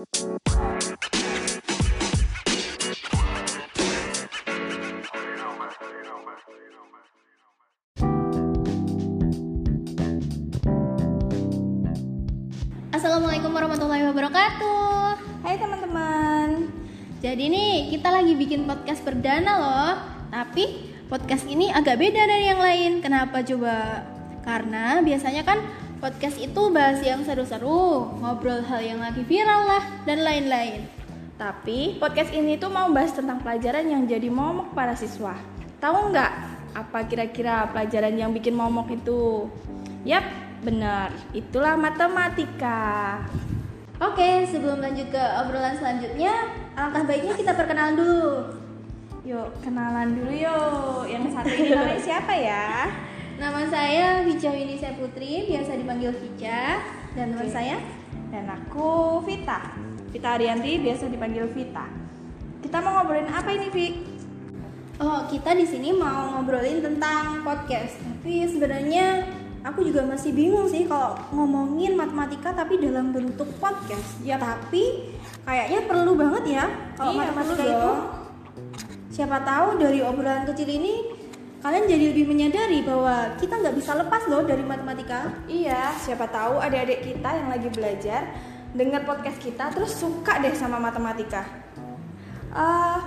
Assalamualaikum warahmatullahi wabarakatuh. Hai teman-teman. Jadi nih kita lagi bikin podcast perdana loh. Tapi podcast ini agak beda dari yang lain. Kenapa coba? Karena biasanya kan podcast itu bahas yang seru-seru, ngobrol hal yang lagi viral lah dan lain-lain. Tapi podcast ini tuh mau bahas tentang pelajaran yang jadi momok para siswa. Tahu nggak apa kira-kira pelajaran yang bikin momok itu? Yap, benar. Itulah matematika. Oke, sebelum lanjut ke obrolan selanjutnya, alangkah baiknya kita perkenalan dulu. Yuk, kenalan dulu yuk. Yang satu ini namanya siapa ya? Nama saya Vica Winisa Putri, biasa dipanggil Vica. Dan Oke. saya Dan aku Vita. Vita Arianti biasa dipanggil Vita. Kita mau ngobrolin apa ini, Vi? Oh, kita di sini mau ngobrolin tentang podcast. Tapi sebenarnya aku juga masih bingung sih kalau ngomongin matematika tapi dalam bentuk podcast. Ya, tapi kayaknya perlu banget ya kalau Iya, matematika itu. Siapa tahu dari obrolan kecil ini kalian jadi lebih menyadari bahwa kita nggak bisa lepas loh dari matematika. Iya, siapa tahu adik-adik kita yang lagi belajar dengar podcast kita terus suka deh sama matematika. Eh,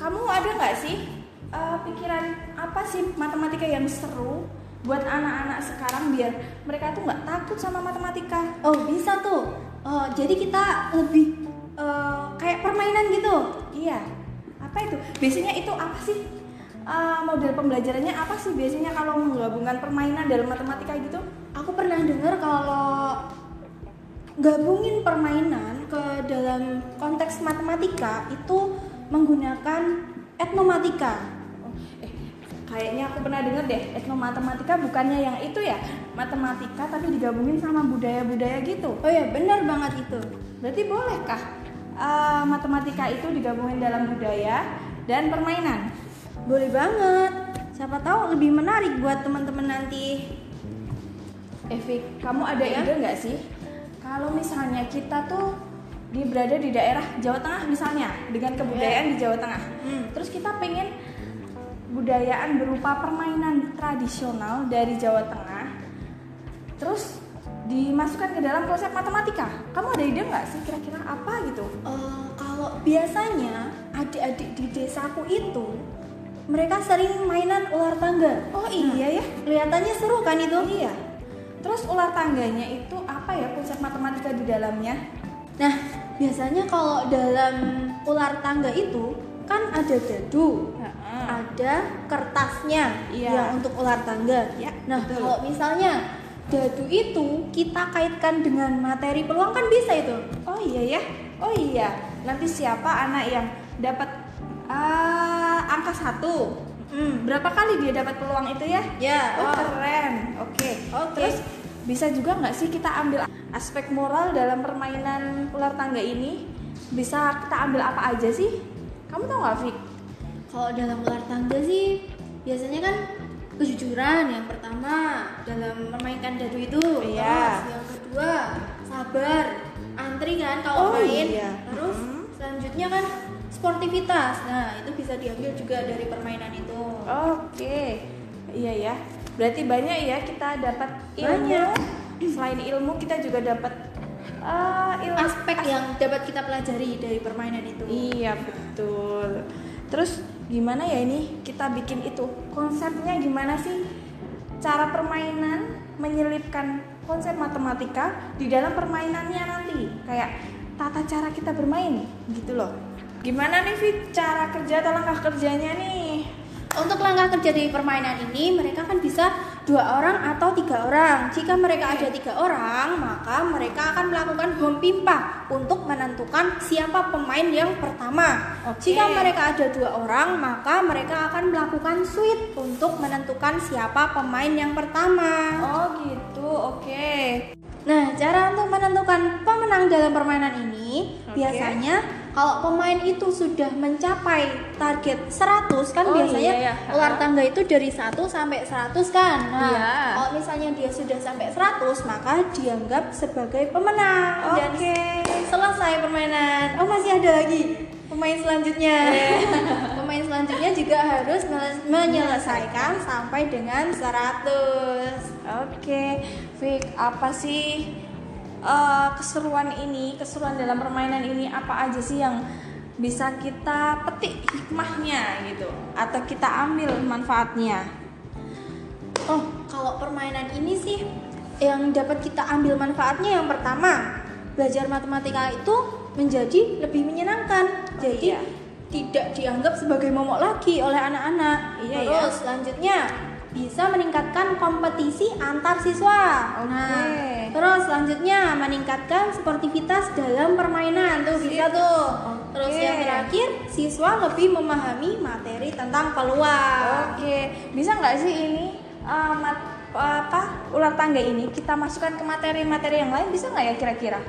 kamu ada nggak sih eh, pikiran apa sih matematika yang seru buat anak-anak sekarang biar mereka tuh nggak takut sama matematika? Oh, bisa tuh. Oh, jadi kita lebih eh, kayak permainan gitu. Iya, apa itu? Biasanya itu apa sih? Eh, model pembelajarannya apa sih biasanya kalau menggabungkan permainan dalam matematika gitu? Aku pernah dengar kalau gabungin permainan ke dalam konteks matematika itu menggunakan etnomatika. Oh, eh, kayaknya aku pernah dengar deh etnomatematika bukannya yang itu ya matematika tapi digabungin sama budaya-budaya gitu. Oh ya, benar banget itu. Berarti bolehkah eh, matematika itu digabungin dalam budaya dan permainan? Boleh banget. Siapa tahu lebih menarik buat teman-teman nanti. Evi, kamu ada Ya. ide nggak sih? Kalau misalnya kita tuh di berada di daerah Jawa Tengah misalnya dengan kebudayaan di Jawa Tengah, Hmm. terus kita pengen budayaan berupa permainan tradisional dari Jawa Tengah, terus dimasukkan ke dalam konsep matematika. Kamu ada ide nggak sih kira-kira apa gitu? Eh, kalau biasanya adik-adik di desaku itu mereka sering mainan ular tangga. Oh iya ya, Kelihatannya seru kan itu? iya. Terus ular tangganya itu apa ya konsep matematika di dalamnya? Nah, biasanya kalau dalam ular tangga itu kan ada dadu, ada kertasnya Iya. yang untuk ular tangga. Ya, nah, betul. kalau misalnya dadu itu kita kaitkan dengan materi peluang kan bisa itu. Oh iya ya, oh iya. Nanti siapa anak yang dapat ah, satu? Hmm. Berapa kali dia dapat peluang itu ya? Ya, Oh oh. keren. Oke. Oke. Terus bisa juga nggak sih kita ambil aspek moral dalam permainan ular tangga ini? Bisa kita ambil apa aja sih? Kamu tahu nggak, Fik? Kalau dalam ular tangga sih biasanya kan kejujuran yang pertama dalam memainkan dadu itu. Iya. Terus yang kedua sabar, antri kan kalau Oh, main. iya. Terus Mhm. selanjutnya kan sportivitas. Nah itu bisa diambil juga dari permainan itu. Oke. Iya ya. Berarti banyak ya kita dapat ilmu. Banyak. Selain ilmu kita juga dapat eh, ilmu Aspek yang dapat kita pelajari dari permainan itu. Iya betul. Terus gimana ya ini kita bikin itu konsepnya gimana sih? Cara permainan menyelipkan konsep matematika di dalam permainannya nanti kayak tata cara kita bermain gitu loh. Gimana nih Fit cara kerja atau langkah kerjanya nih? Untuk langkah kerja di permainan ini, mereka kan bisa dua orang atau tiga orang. Jika mereka ada tiga orang, maka mereka akan melakukan home pimpa untuk menentukan siapa pemain yang pertama. Oke. Jika mereka ada dua orang, maka mereka akan melakukan sweep untuk menentukan siapa pemain yang pertama. Oh gitu, oke. Nah, cara untuk menentukan pemenang dalam permainan ini Oke. biasanya kalau pemain itu sudah mencapai target 100 kan Oh, biasanya iya, iya. ular tangga itu dari 1 sampai 100 kan. Nah, Iya. kalau misalnya dia sudah sampai 100 maka dianggap sebagai pemenang dan Oke. selesai selesai permainan. Oh, masih ada lagi pemain selanjutnya. pemain selanjutnya juga harus menyelesaikan sampai dengan 100. Oke, Fik, apa sih eh, keseruan ini, keseruan dalam permainan ini apa aja sih yang bisa kita petik hikmahnya gitu atau kita ambil manfaatnya? Oh, kalau permainan ini sih yang dapat kita ambil manfaatnya yang pertama, belajar matematika itu menjadi lebih menyenangkan. Jadi iya. tidak dianggap sebagai momok lagi oleh anak-anak. Iya, Terus selanjutnya bisa meningkatkan kompetisi antar siswa. Oke. Nah, terus selanjutnya meningkatkan sportivitas dalam permainan tuh bisa tuh. Terus Oke. yang terakhir, siswa lebih memahami materi tentang peluang. Oke, bisa nggak sih ini eh, mat- apa ular tangga ini kita masukkan ke materi-materi yang lain bisa nggak ya kira-kira?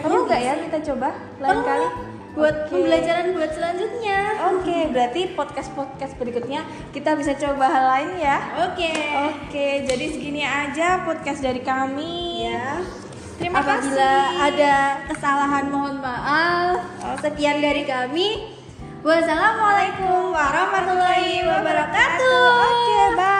Perlu nggak ya kita coba lain Perlu. kali? buat okay. pembelajaran buat selanjutnya. Oke, okay, berarti podcast-podcast berikutnya kita bisa coba hal lain ya. Oke. Okay. Oke, okay, jadi segini aja podcast dari kami. Ya. Terima Apabila kasih. Apabila ada kesalahan mohon maaf. Okay. Sekian dari kami. Wassalamualaikum warahmatullahi wabarakatuh. Oke, okay, bye.